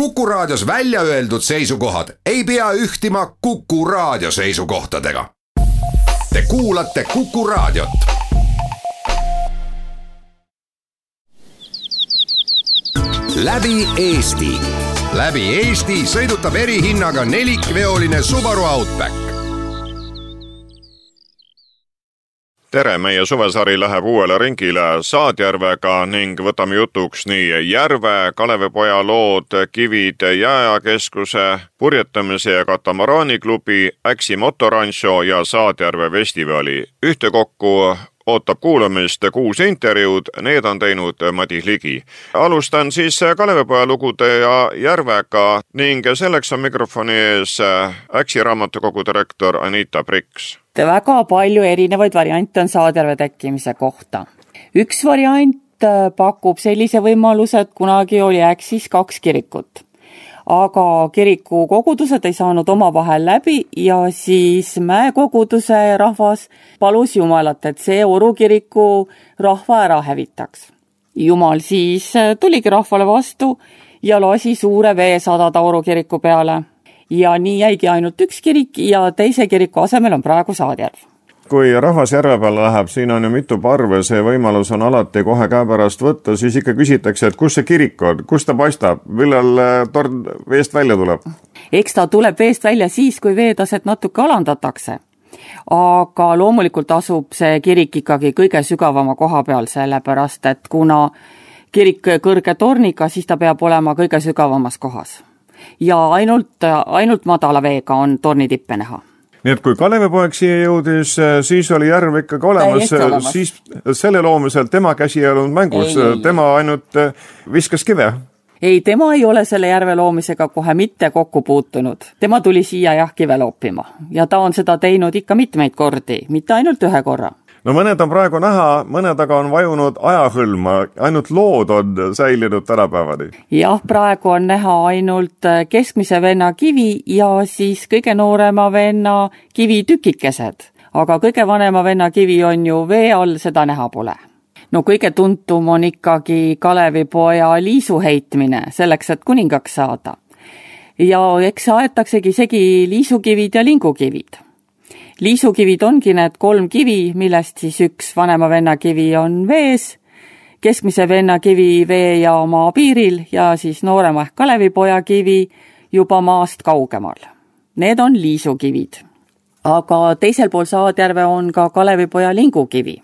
Kuku Raadios välja öeldud seisukohad ei pea ühtima Kuku Raadio seisukohtadega. Te kuulate Kuku Raadiot. läbi Eesti, läbi Eesti sõidutab erihinnaga nelikveoline Subaru Outback tere, meie suvesari läheb uuele ringile Saadjärvega ning võtame jutuks nii Järve, Kalevipoja lood, kivid Jääkeskuse, purjetamise ja katamaraaniklubi, Äksi motoranšo ja Saadjärve festivali. ühtekokku ootab kuulamist kuus intervjuud, need on teinud Madis Ligi. alustan siis Kalevipoja lugude ja Järvega ning selleks on mikrofoni ees Äksi raamatukogu direktor Anita Priks väga palju erinevaid variante on Saarjärve tekkimise kohta. üks variant äh, pakub sellise võimaluse, et kunagi oli Äksis kaks kirikut. aga kiriku kogudused ei saanud omavahel läbi ja siis mäekoguduse rahvas palus Jumalat, et see Oru kiriku rahva ära hävitaks. Jumal siis äh, tuligi rahvale vastu ja lasi suure vee sadada Oru kiriku peale ja nii jäigi ainult üks kirik ja teise kiriku asemel on praegu Saadjärv kui rahvas järve peale läheb, siin on ju mitu parve, see võimalus on alati kohe käepärast võtta, siis ikka küsitakse, et kus see kirik on, kus ta paistab, millal äh, torn veest välja tuleb? eks ta tuleb veest välja siis, kui veetaset natuke alandatakse. aga loomulikult asub see kirik ikkagi kõige sügavama koha peal, sellepärast et kuna kirik kõrge torniga, siis ta peab olema kõige sügavamas kohas ja ainult, ainult madala veega on torni tippe näha. Nii et kui Kalevipoeg siia jõudis, siis oli järv ikkagi olemas, siis selle loomisel tema käsi ei olnud mängus, tema ainult äh, viskas kive? ei, tema ei ole selle järve loomisega kohe mitte kokku puutunud. tema tuli siia jah, kive loopima. Ja ta on seda teinud ikka mitmeid kordi, mitte ainult ühe korra no mõned on praegu näha, mõned aga on vajunud ajahõlma, ainult lood on säilinud tänapäevani. jah, praegu on näha ainult äh, keskmise venna kivi ja siis kõige noorema venna kivitükikesed. aga kõige vanema venna kivi on ju vee all, seda näha pole no kõige tuntum on ikkagi Kalevipoja liisu heitmine selleks, et kuningaks saada. ja eks aetaksegi segi liisukivid ja lingukivid liisukivid ongi need kolm kivi, millest siis üks vanema venna kivi on vees, keskmise venna kivi vee ja maa piiril ja siis noorema ehk Kalevipoja kivi juba maast kaugemal. Need on liisukivid. aga teisel pool Saadjärve on ka Kalevipoja lingukivi.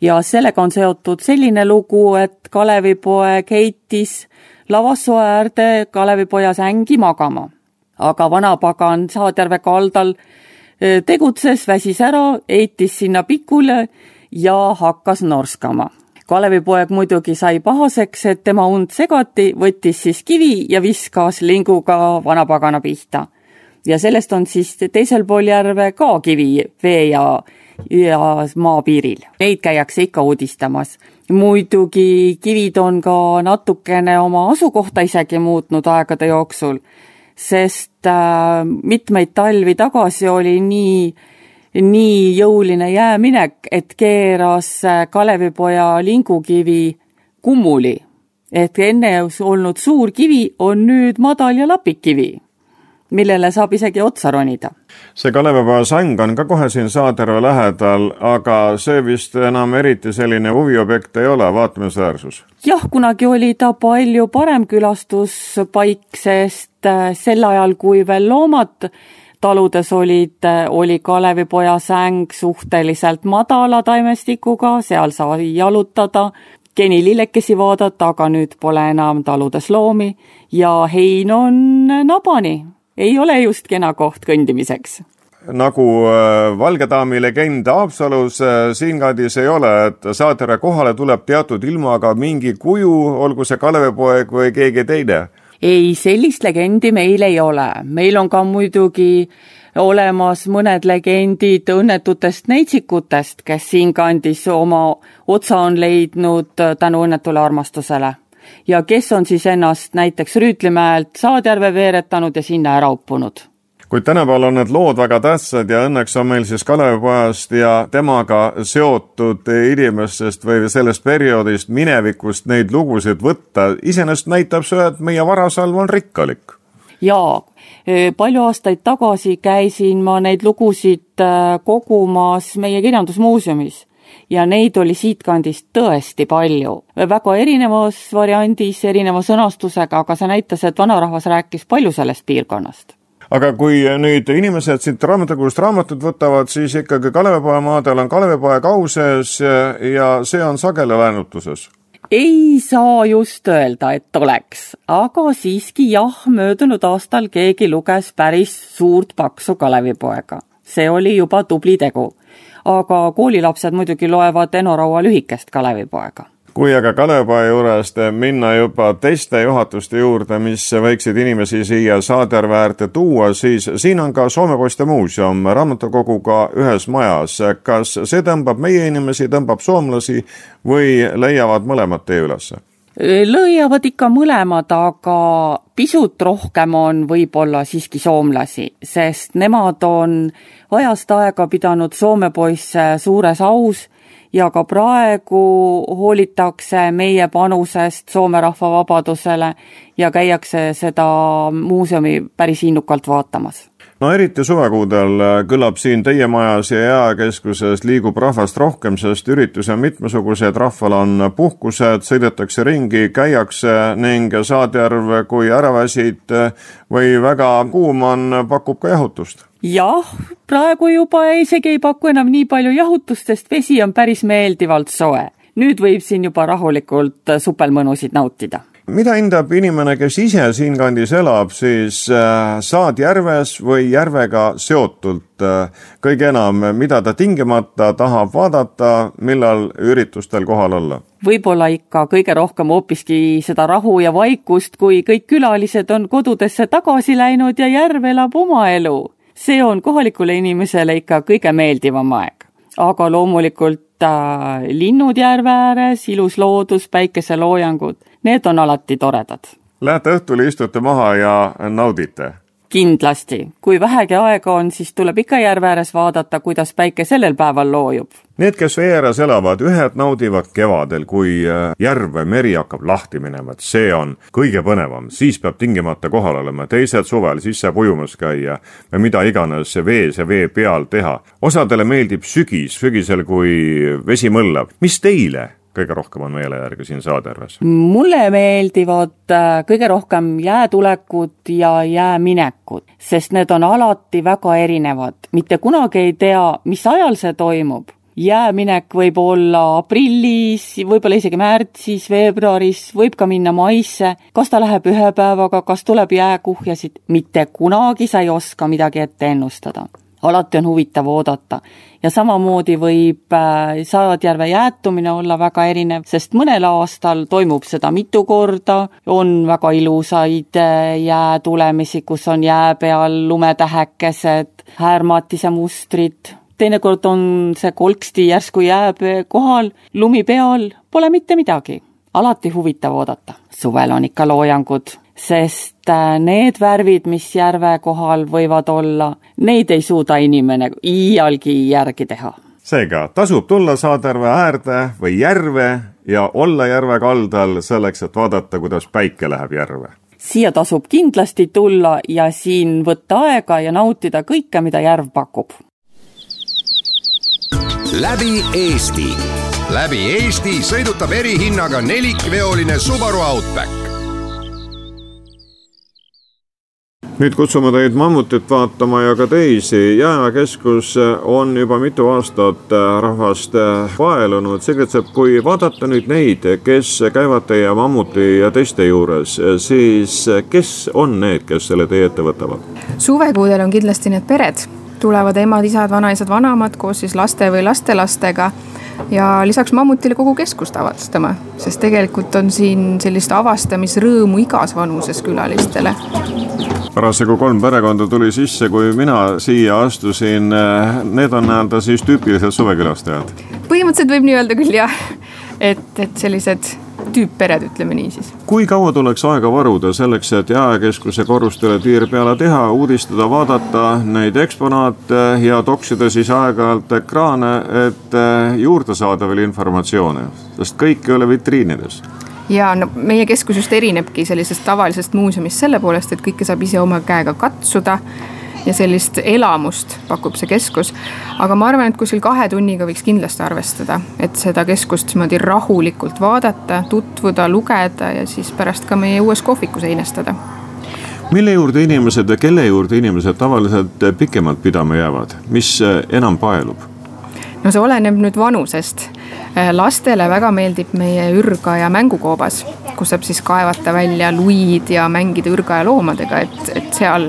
ja sellega on seotud selline lugu, et Kalevipoeg heitis Lavasoo äärde Kalevipoja sängi magama. aga vanapagan Saadjärve kaldal tegutses, väsis ära, heitis sinna pikule ja hakkas norskama. Kalevipoeg muidugi sai pahaseks, et tema und segati, võttis siis kivi ja viskas linguga vanapagana pihta. ja sellest on siis teisel pool järve ka kivi vee ja, ja maapiiril. Neid käiakse ikka uudistamas. muidugi kivid on ka natukene oma asukohta isegi muutnud aegade jooksul sest äh, mitmeid talvi tagasi oli nii, nii jõuline jääminek, et keeras äh, Kalevipoja lingukivi kummuli. et enne olnud suur kivi on nüüd madal ja lapikkivi millele saab isegi otsa ronida. see Kalevipoja sang on ka kohe siin Saatjärve lähedal, aga see vist enam eriti selline huviobjekt ei ole, vaatamisväärsus? jah, kunagi oli ta palju parem külastuspaik, sest äh, sel ajal, kui veel loomad taludes olid, äh, oli Kalevipoja säng suhteliselt madala taimestikuga, seal sai jalutada, genilillekesi vaadata, aga nüüd pole enam taludes loomi ja hein on nabani ei ole just kena koht kõndimiseks. Nagu äh, Valge daami legend Haapsalus äh, siinkandis ei ole, et saatjale kohale tuleb teatud ilmaga mingi kuju, olgu see Kalevipoeg või keegi teine? ei, sellist legendi meil ei ole, meil on ka muidugi olemas mõned legendid õnnetutest neitsikutest, kes siinkandis oma otsa on leidnud tänu õnnetule armastusele ja kes on siis ennast näiteks Rüütlimäelt Saadjärve veeretanud ja sinna ära uppunud kuid tänapäeval on need lood väga tähtsad ja õnneks on meil siis Kalevipojast ja temaga seotud inimestest või sellest perioodist, minevikust neid lugusid võtta. iseenesest näitab see, et meie varasalv on rikkalik. jaa, palju aastaid tagasi käisin ma neid lugusid äh, kogumas meie kirjandusmuuseumis ja neid oli siitkandist tõesti palju. väga erinevas variandis, erineva sõnastusega, aga see näitas, et vanarahvas rääkis palju sellest piirkonnast aga kui nüüd inimesed siit raamatukogust raamatut võtavad, siis ikkagi Kalevipoja maadel on Kalevipoja kauses ja see on sageli laenutuses ei saa just öelda, et oleks, aga siiski jah, möödunud aastal keegi luges päris suurt paksu Kalevipoega. see oli juba tubli tegu. Aga koolilapsed muidugi loevad Eno Raua lühikest Kalevipoega kui aga Kalevipoja juurest minna juba teiste juhatuste juurde, mis võiksid inimesi siia Saarde äärde tuua, siis siin on ka Soome Poiste muuseum raamatukoguga ühes majas. kas see tõmbab meie inimesi, tõmbab soomlasi või leiavad mõlemad tee ülesse? Lõiavad ikka mõlemad, aga pisut rohkem on võib-olla siiski soomlasi, sest nemad on ajast aega pidanud Soome poisse suures aus ja ka praegu hoolitakse meie panusest Soome rahva vabadusele ja käiakse seda muuseumi päris innukalt vaatamas. No eriti suvekuudel kõlab siin teie majas ja jääkeskuses liigub rahvast rohkem, sest üritusi on mitmesugused, rahval on puhkused, sõidetakse ringi, käiakse ning Saadjärv, kui ära väsid või väga kuum on, pakub ka jahutust jah, praegu juba isegi ei paku enam nii palju jahutust, sest vesi on päris meeldivalt soe. nüüd võib siin juba rahulikult supelmõnusid nautida mida hindab inimene, kes ise siinkandis elab, siis äh, Saadjärves või järvega seotult äh, kõige enam, mida ta tingimata tahab vaadata, millal üritustel kohal olla? võib-olla ikka kõige rohkem hoopiski seda rahu ja vaikust, kui kõik külalised on kodudesse tagasi läinud ja järv elab oma elu see on kohalikule inimesele ikka kõige meeldivam aeg. aga loomulikult äh, linnud järve ääres, ilus loodus, päikeseloojangud, need on alati toredad. Lähete õhtul, istute maha ja naudite? Kindlasti, kui vähegi aega on, siis tuleb ikka järve ääres vaadata, kuidas päike sellel päeval loojub. Need, kes vee ääres elavad, ühed naudivad kevadel, kui äh, järv või meri hakkab lahti minema, et see on kõige põnevam, siis peab tingimata kohal olema, teised suvel, siis saab ujumas käia või mida iganes vees ja vee peal teha. osadele meeldib sügis, sügisel, kui vesi mõllab. mis teile kõige rohkem on meele järgi siin Saadjärves? mulle meeldivad äh, kõige rohkem jäätulekud ja jääminekud, sest need on alati väga erinevad. mitte kunagi ei tea, mis ajal see toimub. jääminek võib olla aprillis, võib-olla isegi märtsis, veebruaris, võib ka minna maisse. kas ta läheb ühe päevaga, kas tuleb jääkuhjasid, mitte kunagi sa ei oska midagi ette ennustada alati on huvitav oodata. ja samamoodi võib äh, Saadjärve jäätumine olla väga erinev, sest mõnel aastal toimub seda mitu korda, on väga ilusaid äh, jäätulemisi, kus on jää peal lumetähekesed, häärmatise mustrid, teinekord on see kolksti järsku jää kohal, lumi peal, pole mitte midagi. alati huvitav oodata. suvel on ikka loojangud sest äh, need värvid, mis järve kohal võivad olla, neid ei suuda inimene iialgi järgi teha. seega tasub tulla Saarde äärde või järve ja olla järve kaldal selleks, et vaadata, kuidas päike läheb järve. siia tasub kindlasti tulla ja siin võtta aega ja nautida kõike, mida järv pakub. läbi Eesti, läbi Eesti sõidutab erihinnaga nelikveoline Subaru Outback nüüd kutsume teid mammutit vaatama ja ka teisi. jääkeskus on juba mitu aastat äh, rahvast äh, vaelunud. Sigrid Sepp, kui vaadata nüüd neid, kes käivad teie mammuti ja teiste juures, siis kes on need, kes selle teie ette võtavad? suvekuudel on kindlasti need pered, tulevad emad-isad, vanaisad, vanaemad koos siis laste või lastelastega ja lisaks mammutile kogu keskust avastama, sest tegelikult on siin sellist avastamisrõõmu igas vanuses külalistele parasjagu kolm perekonda tuli sisse, kui mina siia astusin. Need on nii-öelda siis tüüpilised suvekülastajad? põhimõtteliselt võib nii öelda küll jah, et, et sellised tüüppered, ütleme nii siis. kui kaua tuleks aega varuda selleks, et jaekeskuse korrustele tiir peale teha, uudistada, vaadata neid eksponaate ja toksida siis aeg-ajalt ekraane, et juurde saada veel informatsiooni, sest kõik ei ole vitriinides ja no meie keskus just erinebki sellisest tavalisest muuseumist selle poolest, et kõike saab ise oma käega katsuda ja sellist elamust pakub see keskus. aga ma arvan, et kuskil kahe tunniga võiks kindlasti arvestada, et seda keskust niimoodi rahulikult vaadata, tutvuda, lugeda ja siis pärast ka meie uues kohvikus einestada mille juurde inimesed ja kelle juurde inimesed tavaliselt pikemalt pidama jäävad, mis enam paelub? No see oleneb nüüd vanusest. lastele väga meeldib meie ürgaja mängukoobas, kus saab siis kaevata välja luid ja mängida ürgaja loomadega, et, et seal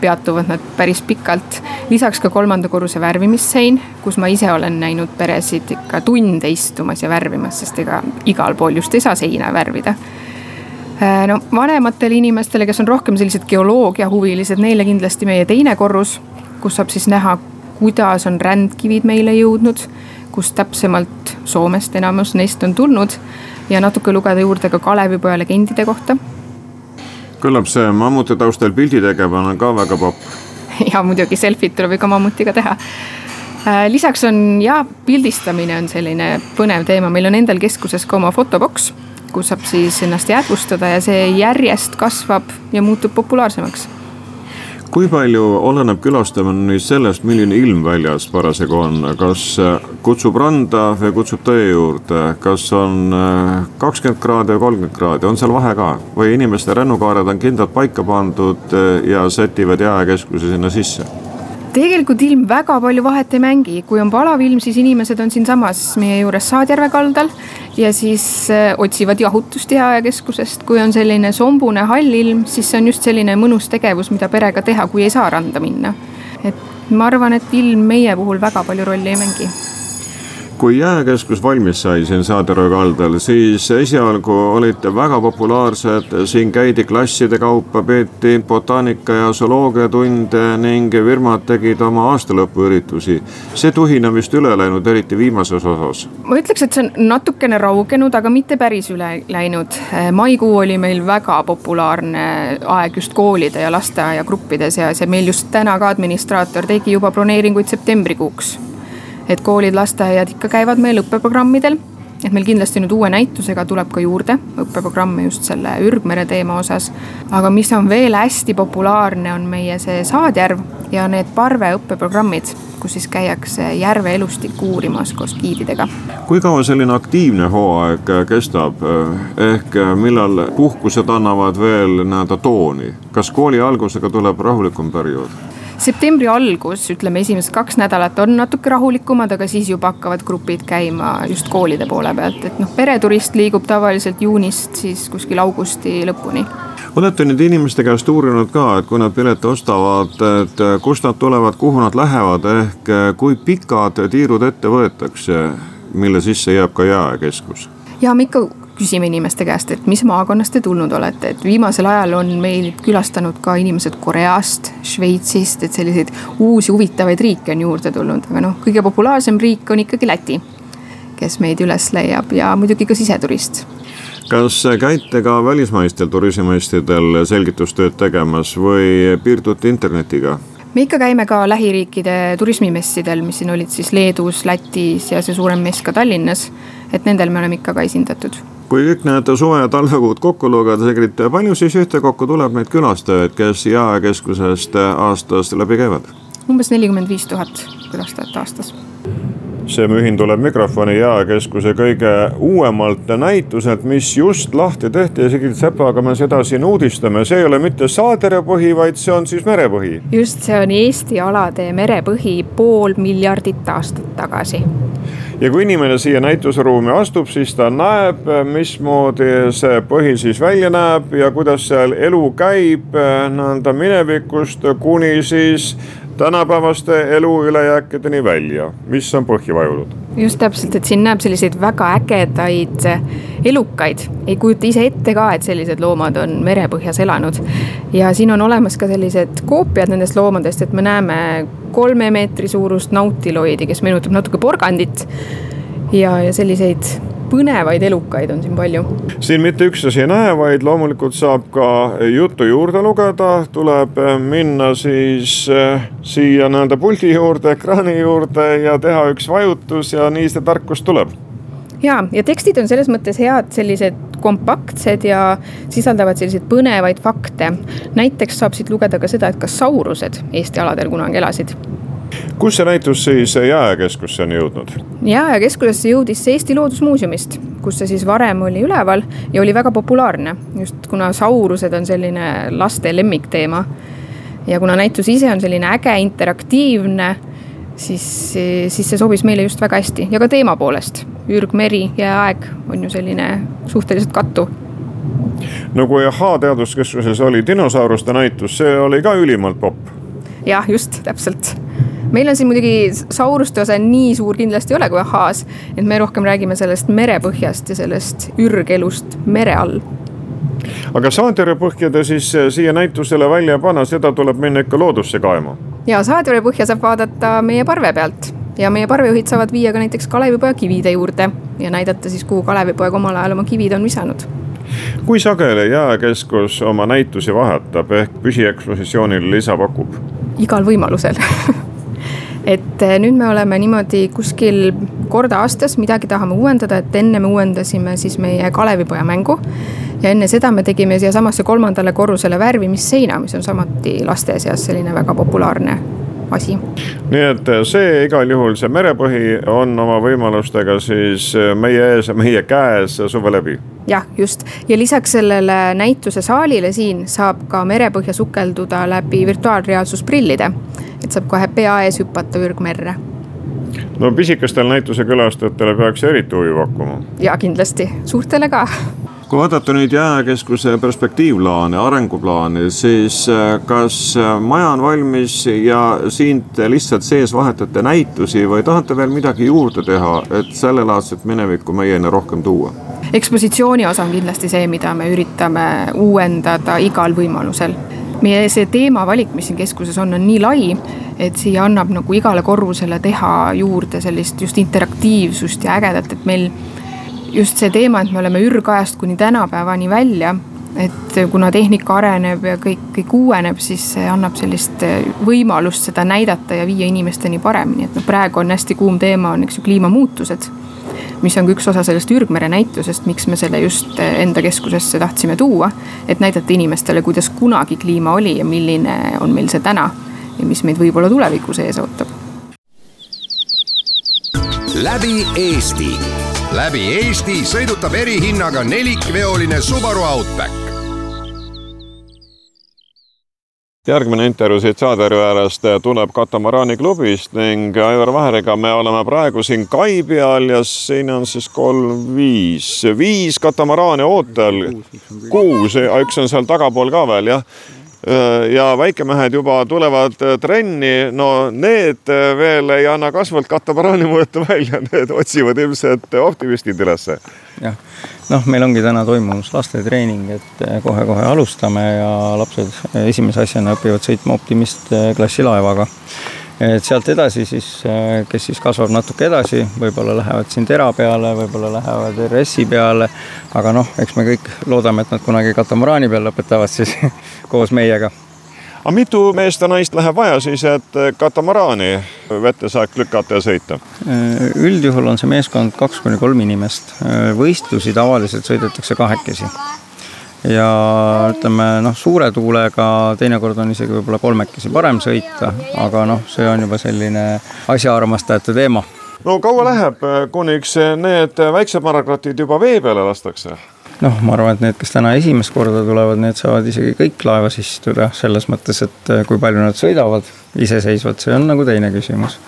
peatuvad nad päris pikalt. lisaks ka kolmanda korruse värvimissein, kus ma ise olen näinud peresid ikka tunde istumas ja värvimas, sest ega igal pool just ei saa seina värvida äh, no vanematele inimestele, kes on rohkem sellised geoloogiahuvilised, neile kindlasti meie teine korrus, kus saab siis näha, kuidas on rändkivid meile jõudnud, kust täpsemalt Soomest enamus neist on tulnud ja natuke lugeda juurde ka Kalevipoja legendide kohta küllap see mammuti taustal pildi tegemine on ka väga popp. ja muidugi selfid tuleb ikka mammutiga teha. Äh, lisaks on ja pildistamine on selline põnev teema, meil on endal keskuses ka oma fotoboks, kus saab siis ennast jäädvustada ja see järjest kasvab ja muutub populaarsemaks kui palju oleneb külastamine sellest, milline ilm väljas parasjagu on, kas äh, kutsub randa või kutsub tõe juurde, kas on äh, kakskümmend kraadi või kolmkümmend kraadi, on seal vahe ka? Või inimeste rännukaared on kindlalt paika pandud äh, ja sätivad jääkeskuse sinna sisse? Tegelikult ilm väga palju vahet ei mängi, kui on palav ilm, siis inimesed on siinsamas meie juures Saadjärve kaldal ja siis äh, otsivad jahutust jääkeskusest. kui on selline sombune hall ilm, siis see on just selline mõnus tegevus, mida perega teha, kui ei saa randa minna. et ma arvan, et ilm meie puhul väga palju rolli ei mängi kui jääkeskus valmis sai siin Saartero kaldal, siis esialgu olite väga populaarsed, siin käidi klasside kaupa, peeti botaanika ja zooloogiatunde ning firmad tegid oma aastalõpuüritusi. see tuhin on vist üle läinud, eriti viimases osas. ma ütleks, et see on natukene raugenud, aga mitte päris üle läinud. maikuu oli meil väga populaarne aeg just koolide ja lasteaiagruppide seas ja meil just täna ka administraator tegi juba broneeringuid septembrikuuks et koolid, lasteaiad ikka käivad meil õppeprogrammidel. et meil kindlasti nüüd uue näitusega tuleb ka juurde õppeprogramme just selle ürgmere teema osas. aga mis on veel hästi populaarne, on meie see Saadjärv ja need parveõppeprogrammid kus siis käiakse järve elustikku uurimas koos giididega. kui kaua selline aktiivne hooaeg kestab, ehk millal puhkused annavad veel nii-öelda tooni, kas kooli algusega tuleb rahulikum periood? Septembri algus, ütleme esimesed kaks nädalat on natuke rahulikumad, aga siis juba hakkavad grupid käima just koolide poole pealt, et noh, pereturist liigub tavaliselt juunist siis kuskil augusti lõpuni olete nüüd inimeste käest uurinud ka, et kui nad pileti ostavad, et kust nad tulevad, kuhu nad lähevad, ehk kui pikad tiirud ette võetakse, mille sisse jääb ka jaekeskus? ja me ikka küsime inimeste käest, et mis maakonnast te tulnud olete, et viimasel ajal on meil külastanud ka inimesed Koreast, Šveitsist, et selliseid uusi huvitavaid riike on juurde tulnud, aga noh, kõige populaarsem riik on ikkagi Läti, kes meid üles leiab ja muidugi ka siseturist kas käite ka välismaistel turismimaistidel selgitustööd tegemas või piirdute internetiga? me ikka käime ka lähiriikide turismimessidel, mis siin olid siis Leedus, Lätis ja see suurem mess ka Tallinnas. et nendel me oleme ikka ka esindatud kui kõik need suve- ja talvekuud kokku lugeda, tegelikult palju siis ühtekokku tuleb neid külastajaid, kes jaekeskusest aastas läbi käivad? umbes nelikümmend viis tuhat külastajat aastas see mühin tuleb mikrofoni jaekeskuse kõige uuemalt näituselt, mis just lahti tehti ja Sigrid Sepaga me seda siin uudistame, see ei ole mitte saadere põhi, vaid see on siis merepõhi. just, see on Eesti alade merepõhi pool miljardit aastat tagasi ja kui inimene siia näitusruumi astub, siis ta näeb, mismoodi see põhi siis välja näeb ja kuidas seal elu käib nii-öelda minevikust kuni siis tänapäevaste elu ülejääkideni välja, mis on põhja vajunud. just täpselt, et siin näeb selliseid väga ägedaid elukaid, ei kujuta ise ette ka, et sellised loomad on merepõhjas elanud. ja siin on olemas ka sellised koopiad nendest loomadest, et me näeme kolme meetri suurust nautiloidi, kes meenutab natuke porgandit. ja, ja selliseid põnevaid elukaid on siin palju. siin mitte üksnes ei näe, vaid loomulikult saab ka juttu juurde lugeda, tuleb minna siis äh, siia nii-öelda puldi juurde, ekraani juurde ja teha üks vajutus ja nii see tarkus tuleb ja, ja tekstid on selles mõttes head, sellised kompaktsed ja sisaldavad selliseid põnevaid fakte. näiteks saab siit lugeda ka seda, et kas saurused Eesti aladel kunagi elasid kus see näitus siis Jääkeskusse on jõudnud? jääkeskusesse jõudis see Eesti Loodusmuuseumist, kus see siis varem oli üleval ja oli väga populaarne, just kuna saurused on selline laste lemmikteema. ja kuna näitus ise on selline äge, interaktiivne, siis, siis see sobis meile just väga hästi ja ka teema poolest ürgmeri, jääaeg on ju selline suhteliselt kattuv no kui Ahhaa teaduskeskuses oli dinosauruste näitus, see oli ka ülimalt popp. jah, just täpselt. Meil on siin muidugi sauruste osa nii suur kindlasti ei ole kui Ahhaas, et me rohkem räägime sellest merepõhjast ja sellest ürgelust mere all. aga saatjärjepõhja siis siia näitusele välja ei panna, seda tuleb minna ikka loodusse kaema. ja saatjärjepõhja saab vaadata meie parve pealt ja meie parvejuhid saavad viia ka näiteks Kalevipoja kivide juurde ja näidata siis, kuhu Kalevipoeg omal ajal oma kivid on visanud kui sageli Jääkeskus oma näitusi vahetab ehk püsiekspositsioonile lisa pakub? igal võimalusel et eh, nüüd me oleme niimoodi kuskil kord aastas midagi tahame uuendada, et enne me uuendasime siis meie Kalevipoja mängu. ja enne seda me tegime siiasamasse kolmandale korrusele värvimisseina, mis on samuti laste seas selline väga populaarne asi. nii et eh, see igal juhul, see merepõhi on oma võimalustega siis eh, meie ees ja meie käes suve läbi. jah, just ja lisaks sellele näituse saalile siin saab ka merepõhja sukelduda läbi virtuaalreaalsusprillide. Et saab kohe pea ees hüpata ürgmerre no pisikestele näituse külastajatele peaks eriti huvi pakkuma. ja kindlasti, suurtele ka kui vaadata nüüd Jääkeskuse perspektiivplaane, arenguplaani, siis äh, kas äh, maja on valmis ja siin te lihtsalt sees vahetate näitusi või tahate veel midagi juurde teha, et sellelaadset minevikku meieni rohkem tuua? ekspositsiooni osa on kindlasti see, mida me üritame uuendada igal võimalusel meie see teemavalik, mis siin keskuses on, on nii lai, et siia annab nagu igale korrusele teha juurde sellist just interaktiivsust ja ägedat, et meil just see teema, et me oleme ürgajast kuni tänapäevani välja, et kuna tehnika areneb ja kõik, kõik uueneb, siis see annab sellist võimalust seda näidata ja viia inimesteni paremini, et noh, praegu on hästi kuum teema, on eks ju kliimamuutused. Mis on ka üks osa sellest ürgmere näitusest, miks me selle just eh, enda keskusesse tahtsime tuua. et näidata inimestele, kuidas kunagi kliima oli ja milline on meil see täna ja mis meid võib-olla tulevikus ees ootab. läbi Eesti läbi Eesti sõidutab erihinnaga nelikveoline Subaru Outback. Järgmine intervjuu siit Saartjärve äärest tuleb katamaraani klubist ning Aivar Vaheriga me oleme praegu siin kai peal ja siin on siis kolm, viis, viis katamaraani ootel. kuus, üks on seal tagapool ka veel jah ja väikemehed juba tulevad äh, trenni, no need äh, veel ei anna kasvult katamaraani mõõtu välja, need otsivad ilmselt optimistid ülesse. jah, noh, meil ongi täna toimumas lastetreening, et kohe-kohe alustame ja lapsed esimese asjana õpivad sõitma optimist klassi laevaga et sealt edasi siis, äh, kes siis kasvab natuke edasi, võib-olla lähevad siin tera peale, võib-olla lähevad RS-i peale. aga noh, eks me kõik loodame, et nad kunagi katamaraani peal lõpetavad siis koos meiega. aga mitu meest ja naist läheb vaja siis, et katamaraani vette saaks lükata ja sõita? Äh, üldjuhul on see meeskond kaks kuni kolm inimest, äh, võistlusi tavaliselt sõidetakse kahekesi ja ütleme noh, suure tuulega teinekord on isegi võib-olla kolmekesi parem sõita, aga noh, see on juba selline asjaarmastajate teema. no kaua läheb, kuniks need väiksed marakratid juba vee peale lastakse? noh, ma arvan, et need, kes täna esimest korda tulevad, need saavad isegi kõik laevas istuda, selles mõttes, et kui palju nad sõidavad iseseisvalt, see on nagu teine küsimus.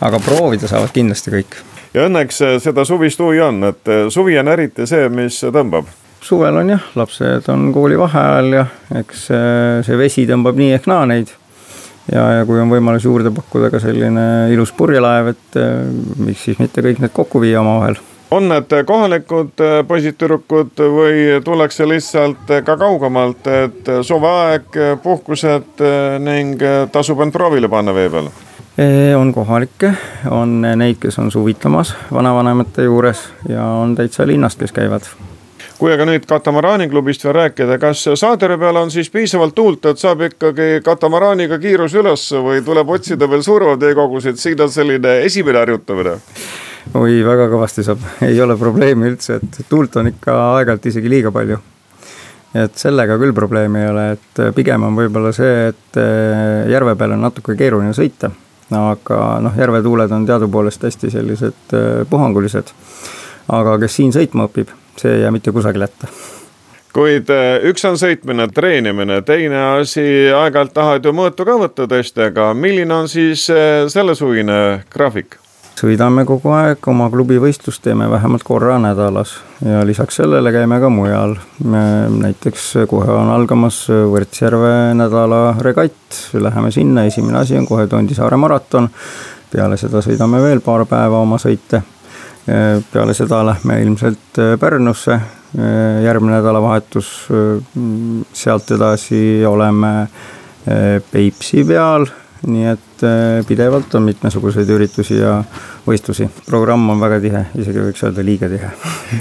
aga proovida saavad kindlasti kõik. ja õnneks seda suvist huvi on, et suvi on eriti see, mis tõmbab suvel on jah, lapsed on koolivaheajal ja eks see vesi tõmbab nii ehk naa neid. ja, ja kui on võimalus juurde pakkuda ka selline ilus purjelaev, et miks siis mitte kõik need kokku viia omavahel on need kohalikud poisid-tüdrukud või tullakse lihtsalt ka kaugemalt, et suveaeg, puhkused ning tasub end proovile panna vee peal? on kohalikke, on neid, kes on suvitamas vanavanemate juures ja on täitsa linnast, kes käivad kui aga nüüd katamaraani klubist veel rääkida, kas saadere peal on siis piisavalt tuult, et saab ikkagi katamaraaniga kiirus üles või tuleb otsida veel suuremaid veekogusid, siin on selline esimene harjutamine? oi, väga kõvasti saab, ei ole probleemi üldse, et tuult on ikka aeg-ajalt isegi liiga palju. et sellega küll probleemi ei ole, et pigem on võib-olla see, et eh, järve peal on natuke keeruline sõita. aga noh, järvetuuled on teadupoolest hästi sellised eh, puhangulised. aga kes siin sõitma õpib, see ei jää mitte kusagile hätta kuid eh, üks on sõitmine, treenimine, teine asi, aeg-ajalt tahad ju mõõtu ka võtta teistega, milline on siis sellesuvine graafik? sõidame kogu aeg, oma klubi võistlust teeme vähemalt korra nädalas ja lisaks sellele käime ka mujal. näiteks kohe on algamas Võrtsjärve nädala regatt, läheme sinna, esimene asi on kohe Tondisaare maraton. peale seda sõidame veel paar päeva oma sõite. Peale seda lähme ilmselt Pärnusse, järgmine nädalavahetus, sealt edasi oleme Peipsi peal nii et äh, pidevalt on mitmesuguseid üritusi ja võistlusi. programm on väga tihe, isegi võiks öelda liiga tihe.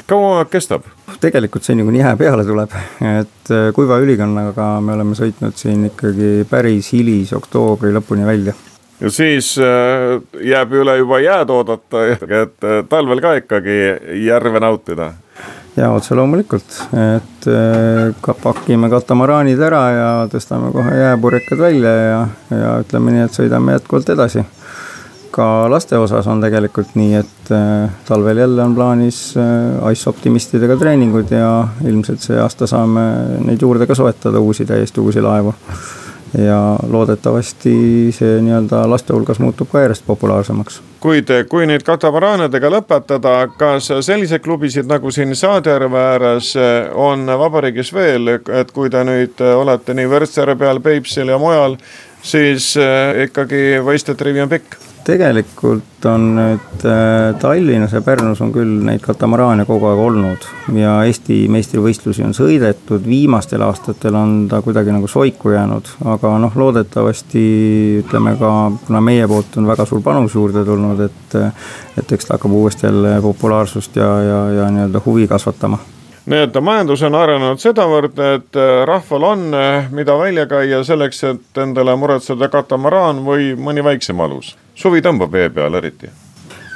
kaua kestab? tegelikult see niikuinii jää peale tuleb, et äh, kuiva ülikonnaga me oleme sõitnud siin ikkagi päris hilis-oktoobri lõpuni välja ja siis äh, jääb üle juba jääd oodata, et talvel ka ikkagi järve nautida. Ja otse loomulikult, et äh, ka pakime katamaraanid ära ja tõstame kohe jääpurjekad välja ja, ja ütleme nii, et sõidame jätkuvalt edasi. ka laste osas on tegelikult nii, et äh, talvel jälle on plaanis äh, Ice optimistidega treeningud ja ilmselt see aasta saame neid juurde ka soetada, uusi, täiesti uusi laevu ja loodetavasti see nii-öelda laste hulgas muutub ka järjest populaarsemaks. kuid kui nüüd katamaraanidega lõpetada, kas selliseid klubisid nagu siin Saarjärve ääres on vabariigis veel, et kui te nüüd olete nii Võrtsjärve peal, Peipsil ja mujal, siis ikkagi võistlejate rivi on pikk? Tegelikult on nüüd äh, Tallinnas ja Pärnus on küll neid katamaraane kogu aeg olnud ja Eesti meistrivõistlusi on sõidetud, viimastel aastatel on ta kuidagi nagu soiku jäänud, aga noh, loodetavasti ütleme ka, kuna meie poolt on väga suur panus juurde tulnud, et et eks ta hakkab uuesti jälle populaarsust ja, ja, ja nii-öelda huvi kasvatama. Nii et majandus on arenenud sedavõrd, et rahval on, mida välja käia selleks, et endale muretseda katamaraan või mõni väiksem alus suvi tõmbab vee peale eriti?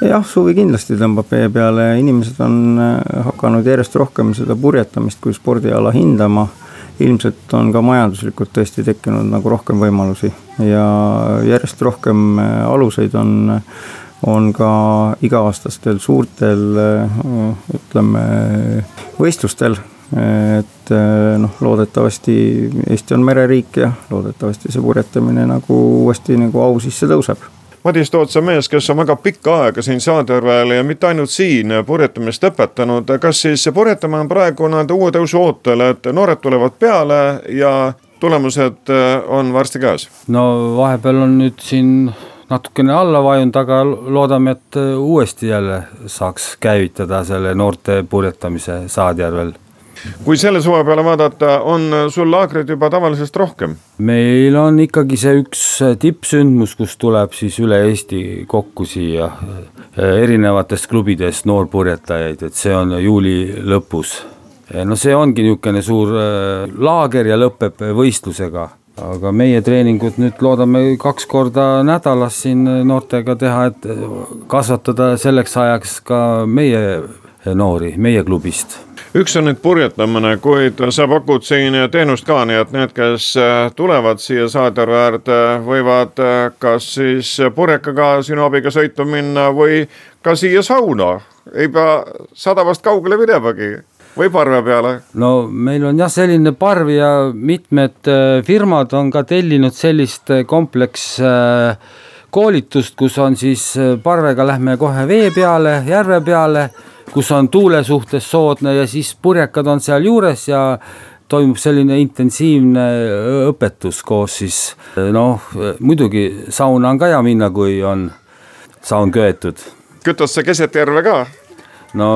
jah, suvi kindlasti tõmbab vee peale, inimesed on äh, hakanud järjest rohkem seda purjetamist kui spordiala hindama. ilmselt on ka majanduslikult tõesti tekkinud nagu rohkem võimalusi ja järjest rohkem äh, aluseid on, on ka iga-aastastel suurtel äh, ütleme võistlustel et noh, loodetavasti Eesti on mereriik ja loodetavasti see purjetamine nagu uuesti nagu au sisse tõuseb Madis Tootsa mees, kes on väga pikka aega siin Saardervel ja mitte ainult siin purjetamist õpetanud, kas siis purjetamine on praegu nii-öelda uue tõusu ootel, et noored tulevad peale ja tulemused äh, on varsti käes? no vahepeal on nüüd siin natukene alla vajunud, aga loodame, et äh, uuesti jälle saaks käivitada selle noorte purjetamise Saarjärvel kui selle suve peale vaadata, on sul laagreid juba tavalisest rohkem? meil on ikkagi see üks tippsündmus, kus tuleb siis üle Eesti kokku siia eh, erinevatest klubidest noorpurjetajaid, et see on juuli lõpus. No see ongi niisugune suur eh, laager ja lõpeb võistlusega aga meie treeningud nüüd loodame kaks korda nädalas siin noortega teha, et kasvatada selleks ajaks ka meie noori meie klubist üks on nüüd purjetamine, kuid sa pakud siin teenust ka, nii et need, kes äh, tulevad siia Saarjärve äärde, võivad äh, kas siis purjekaga sinu abiga sõitu minna või ka siia sauna. ei pea sadamast kaugele minemagi või parve peale? no meil on jah, selline parv ja mitmed äh, firmad on ka tellinud sellist kompleks koolitust, kus on siis parvega lähme kohe vee peale, järve peale kus on tuule suhtes soodne ja siis purjekad on sealjuures ja toimub selline intensiivne õpetus koos siis noh, muidugi sauna on ka hea minna, kui on saun köetud. kütad sa keset järve ka? no,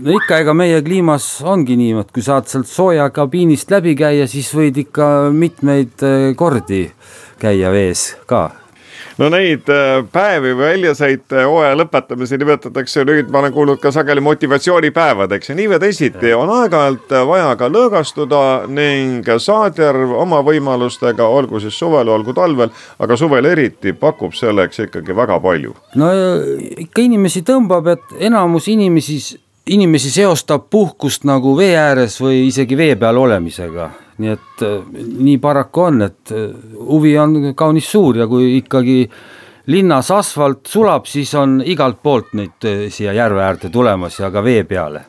no ikka, ega meie kliimas ongi niimoodi, kui saad sealt sooja kabiinist läbi käia, siis võid ikka mitmeid kordi käia vees ka no neid äh, päevi või väljasõite hooaja lõpetamise nimetatakse nüüd, ma olen kuulnud ka sageli motivatsioonipäevadeks ja nii või teisiti on aeg-ajalt vaja ka lõõgastuda ning Saadjärv oma võimalustega, olgu siis suvel, olgu talvel, aga suvel eriti pakub selleks ikkagi väga palju. no ikka inimesi tõmbab, et enamus inimesi, inimesi seostab puhkust nagu vee ääres või isegi vee peal olemisega nii et äh, nii paraku on, et äh, huvi on kaunis suur ja kui ikkagi linnas asfalt sulab, siis on igalt poolt neid äh, siia järve äärde tulemas ja ka vee peale.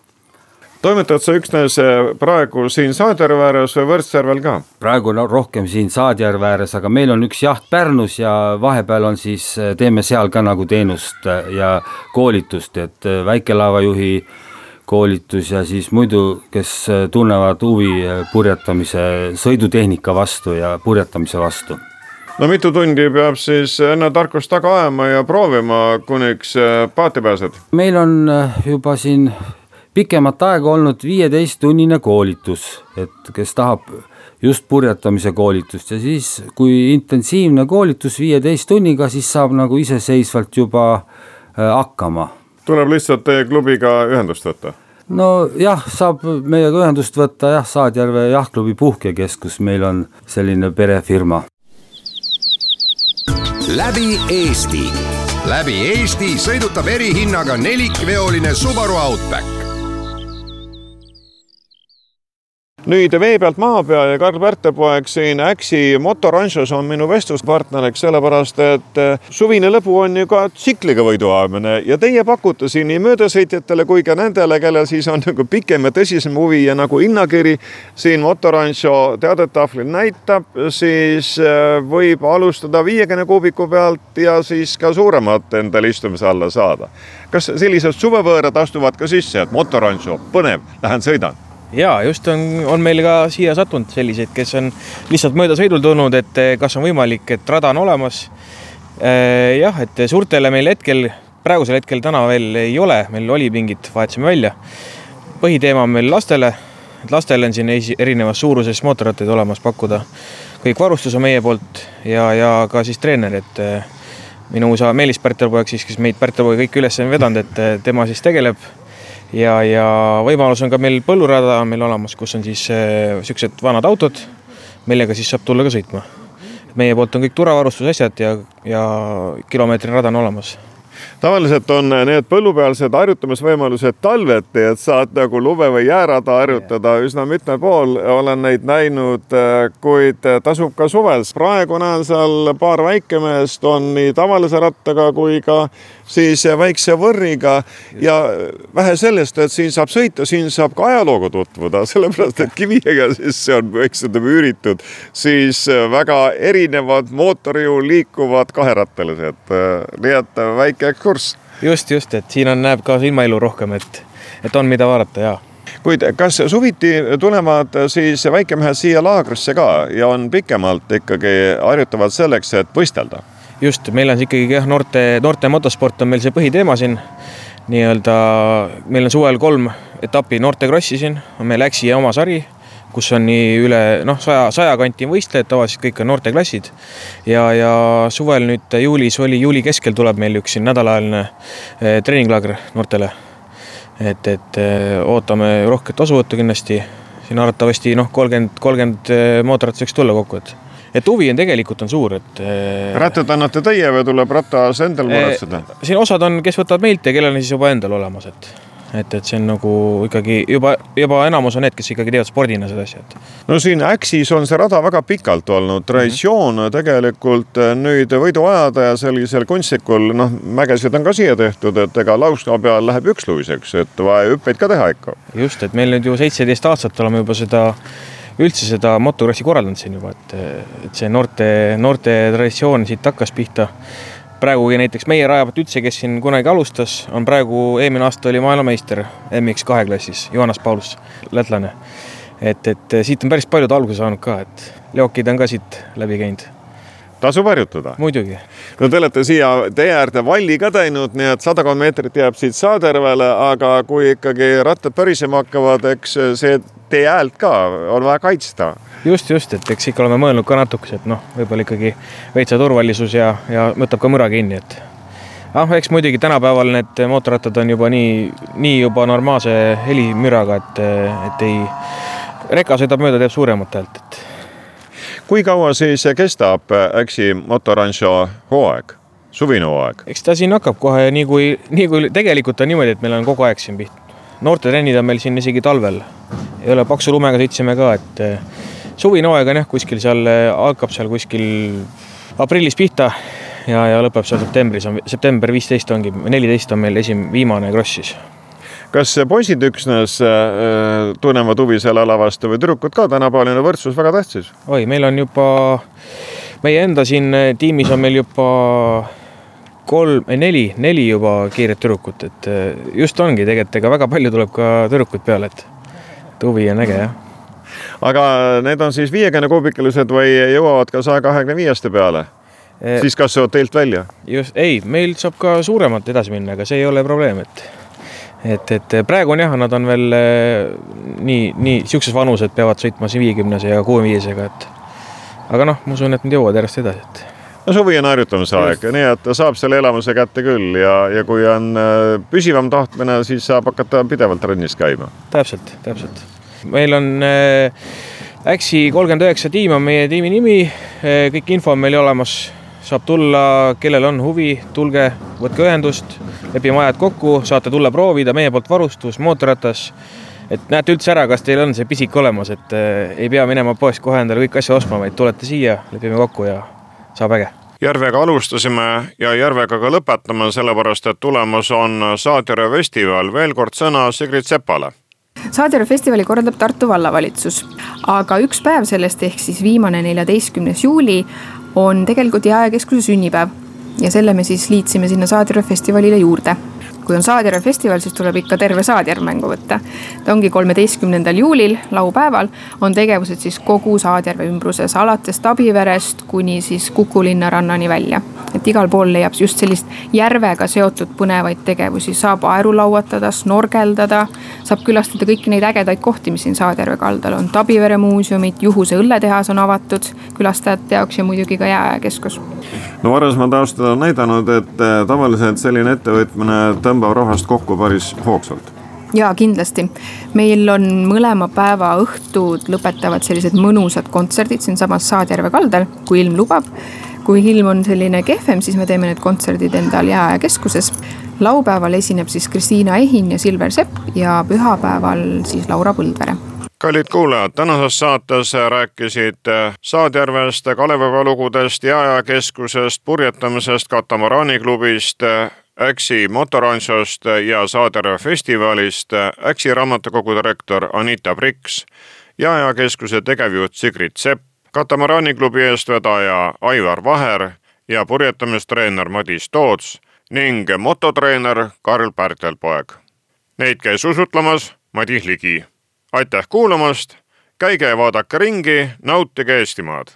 toimetad sa üksnes praegu siin Saadjärve ääres või Võrtsjärvel ka? praegu no rohkem siin Saadjärve ääres, aga meil on üks jaht Pärnus ja vahepeal on siis, teeme seal ka nagu teenust ja koolitust, et väikelaevajuhi koolitus ja siis muidu, kes tunnevad huvi purjetamise, sõidutehnika vastu ja purjetamise vastu. no mitu tundi peab siis enne tarkust taga ajama ja proovima, kuniks äh, paati pääsed? meil on äh, juba siin pikemat aega olnud viieteisttunnine koolitus, et kes tahab just purjetamise koolitust ja siis, kui intensiivne koolitus viieteist tunniga, siis saab nagu iseseisvalt juba äh, hakkama tuleb lihtsalt teie klubiga ühendust võtta? nojah, saab meiega ühendust võtta jah, Saadjärve Jahtklubi Puhkekeskus, meil on selline perefirma. läbi Eesti, läbi Eesti sõidutab erihinnaga nelikveoline Subaru Outback nüüd vee pealt maa peal ja Karl Pärtepoeg siin Äksi motoranšos on minu vestluspartneriks, sellepärast et eh, suvine lõbu on ju ka tsikliga võiduajamine ja teie pakute siin nii möödasõitjatele kui ka nendele, kellel siis on nagu pikem ja tõsisem huvi ja nagu hinnakiri siin motoranšo teadetahvlil näitab, siis eh, võib alustada viiekümne kuubiku pealt ja siis ka suuremat endale istumise alla saada. kas sellised suvevõõrad astuvad ka sisse, et motoranšo, põnev, lähen sõidan? Ja just on, on meil ka siia sattunud selliseid, kes on lihtsalt möödasõidul tulnud, et eh, kas on võimalik, et rada on olemas. Eh, jah, et suurtele meil hetkel, praegusel hetkel täna veel ei ole, meil olipingid vahetasime välja. põhiteema on meil lastele, et lastele on siin erinevas suuruses mootorrattaid olemas pakkuda. kõik varustus on meie poolt ja, ja ka siis treener, et eh, minu isa Meelis Pärtelpoeg siis, kes meid Pärtelpoegi kõik üles on vedanud, et tema siis tegeleb ja, ja võimalus on ka meil põllurada on meil olemas, kus on siis äh, vanad autod, millega siis saab tulla ka sõitma. meie poolt on kõik turvavarustuse asjad ja, ja kilomeetrine rada on olemas tavaliselt on need põllupealsed harjutamisvõimalused talveti, et saad nagu lume või jäärada harjutada üsna mitmel pool, olen neid näinud, kuid tasub ka suvel. praegu näen seal paar väikemeest on nii tavalise rattaga kui ka siis väikse võrriga ja vähe sellest, et siin saab sõita, siin saab ka ajalooga tutvuda, sellepärast et Kiviega siis see on, eks ütleme üüritud, siis väga erinevad mootorjõul liikuvad kaherattalised, nii et väike ekskurss. Just, just, et siin on, näeb ka ilmaelu rohkem, et, et on, mida vaadata ja kuid kas suviti tulevad siis väikemehed siia laagrisse ka ja on pikemalt ikkagi harjutavad selleks, et võistelda? just, meil on ikkagi jah, noorte, noorte motosport on meil see põhiteema siin. nii-öelda meil on suvel kolm etappi noortekrossi siin, on meil Äksi oma sari kus on nii üle noh, saja, saja kanti võistlejad, tavaliselt kõik on noorteklassid. ja, ja suvel nüüd juulis oli, juuli keskel tuleb meil üks siin nädalaajaline eh, treeninglaager noortele. et, et eh, ootame rohket osavõttu kindlasti, siin arvatavasti noh, kolmkümmend, kolmkümmend eh, mootorratast võiks tulla kokku, et et huvi on tegelikult on suur, et. rattad annate teie või tuleb ratas endal muretseda? siin osad on, kes võtavad meilt ja kellel on siis juba endal olemas, et et, et see on nagu ikkagi juba, juba enamus on need, kes ikkagi teevad spordina seda asja, et. no siin Äksis on see rada väga pikalt olnud, traditsioon mm -hmm. tegelikult eh, nüüd võidu ajada ja sellisel kunstlikul, noh, mägesid on ka siia tehtud, et ega lauska peal läheb üksluiseks, et vaja hüppeid ka teha ikka. just, et meil nüüd ju seitseteist aastat oleme juba seda üldse seda motokrossi korraldanud siin juba, et, et see noorte, noorte traditsioon siit hakkas pihta praegugi näiteks meie Rajavat üldse, kes siin kunagi alustas, on praegu, eelmine aasta oli maailmameister MX2 klassis, Johannes Paulus, lätlane. et, et siit on päris paljud alguse saanud ka, et leokid on ka siit läbi käinud tasub harjutada. muidugi. no te olete siia tee äärde valli ka teinud, nii et sadakond meetrit jääb siit Saadjärvele, aga kui ikkagi rattad pärisema hakkavad, eks see tee häält ka on vaja kaitsta. just, just, et eks ikka oleme mõelnud ka natukese, et noh, võib-olla ikkagi veitsa turvalisus ja, ja võtab ka müra kinni, et noh, eks muidugi tänapäeval need mootorrattad on juba nii, nii juba normaalse helimüraga, et, et ei, reka sõidab mööda, teeb suuremat häält. Kui kaua siis kestab Äksi motoranšo hooaeg, suvine hooaeg? eks ta siin hakkab kohe nii kui, nii kui tegelikult on niimoodi, et meil on kogu aeg siin pihta. noortetrennid on meil siin isegi talvel, ei ole paksu lumega sõitsime ka, et suvine hooaeg on jah, kuskil seal hakkab seal kuskil aprillis pihta ja, ja lõpeb seal septembris, on september viisteist ongi, neliteist on meil esim-, viimane kross siis. Kas poisid üksnes äh, tunnevad huvi selle ala vastu või tüdrukud ka, tänapäevaline võrdsus väga tähtis? oi, meil on juba, meie enda siin tiimis on meil juba kolm, neli, neli juba kiiret tüdrukut, et äh, just ongi tegelikult, ega väga palju tuleb ka tüdrukuid peale, et, huvi on äge jah aga need on siis viiekümne kuubikelised või jõuavad ka saja kahekümne viieste peale? Siis kasvavad teilt välja? just, ei, meil saab ka suuremalt edasi minna, aga see ei ole probleem, et et, et praegu on jah, nad on veel eh, nii, nii sihukeses vanus, et peavad sõitma siin viiekümnese ja kuuekümne-viiesega, et aga noh, ma usun, et nad jõuavad järjest edasi, et no suvi on harjutamise aeg, nii et saab selle elamuse kätte küll ja, ja kui on eh, püsivam tahtmine, siis saab hakata pidevalt trennis käima. täpselt, täpselt. meil on äh, Äksi kolmkümmend üheksa tiim on meie tiimi nimi, kõik info on meil olemas saab tulla, kellel on huvi, tulge, võtke ühendust, lepime ajad kokku, saate tulla proovida, meie poolt varustus, mootorratas. et näete üldse ära, kas teil on see pisik olemas, et äh, ei pea minema poest kohe endale kõiki asju ostma, vaid tulete siia, lepime kokku ja saab äge Järvega alustasime ja Järvega ka lõpetame, sellepärast et tulemas on Saadjärve festival. veel kord sõna Sigrid Sepale Saadjärve festivali korraldab Tartu vallavalitsus, aga üks päev sellest ehk siis viimane, neljateistkümnes juuli on tegelikult Jääkeskuse sünnipäev. Ja selle me siis liitsime sinna Saadjärve festivalile juurde kui on Saadjärve festival, siis tuleb ikka terve Saadjärv mängu võtta. ta ongi kolmeteistkümnendal juulil, laupäeval, on tegevused siis kogu Saadjärve ümbruses, alates Tabiverest kuni siis Kuku linnarannani välja. et igal pool leiab just sellist järvega seotud põnevaid tegevusi, saab aeru lauatada, snorgeldada, saab külastada kõiki neid ägedaid kohti, mis siin Saadjärve kaldal on. Tabivere muuseumid, Juhuse õlletehas on avatud külastajate jaoks ja muidugi ka jääkeskus. no varasemad aastad on näidanud, et tavaliselt selline ettevõtmine tõmbab tõmbab rahvast kokku päris hoogsalt ja kindlasti, meil on mõlema päeva õhtud lõpetavad sellised mõnusad kontserdid siinsamas Saadjärve kaldal, kui ilm lubab. kui ilm on selline kehvem, siis me teeme need kontserdid endal jääkeskuses. laupäeval esineb siis Kristiina Ehin ja Silver Sepp ja pühapäeval siis Laura Põldvere kallid kuulajad, tänases saates rääkisid Saadjärvest, Kalevipäeva lugudest, Jääajakeskusest, purjetamisest, katamaraaniklubist Äksi motoransost ja Saadere festivalist Äksi raamatukogu direktor Anita Priks, Jaejakeskuse tegevjuht Sigrid Sepp, katamaraaniklubi eestvedaja Aivar Vaher ja purjetamistreener Madis Toots ning mototreener Karl Pärtelpoeg. Neid käis usutlemas Madis Ligi. aitäh kuulamast, käige ja vaadake ringi, nautige Eestimaad.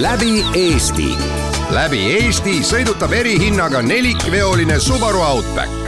läbi Eesti läbi Eesti sõidutab erihinnaga nelikveoline Subaru Outback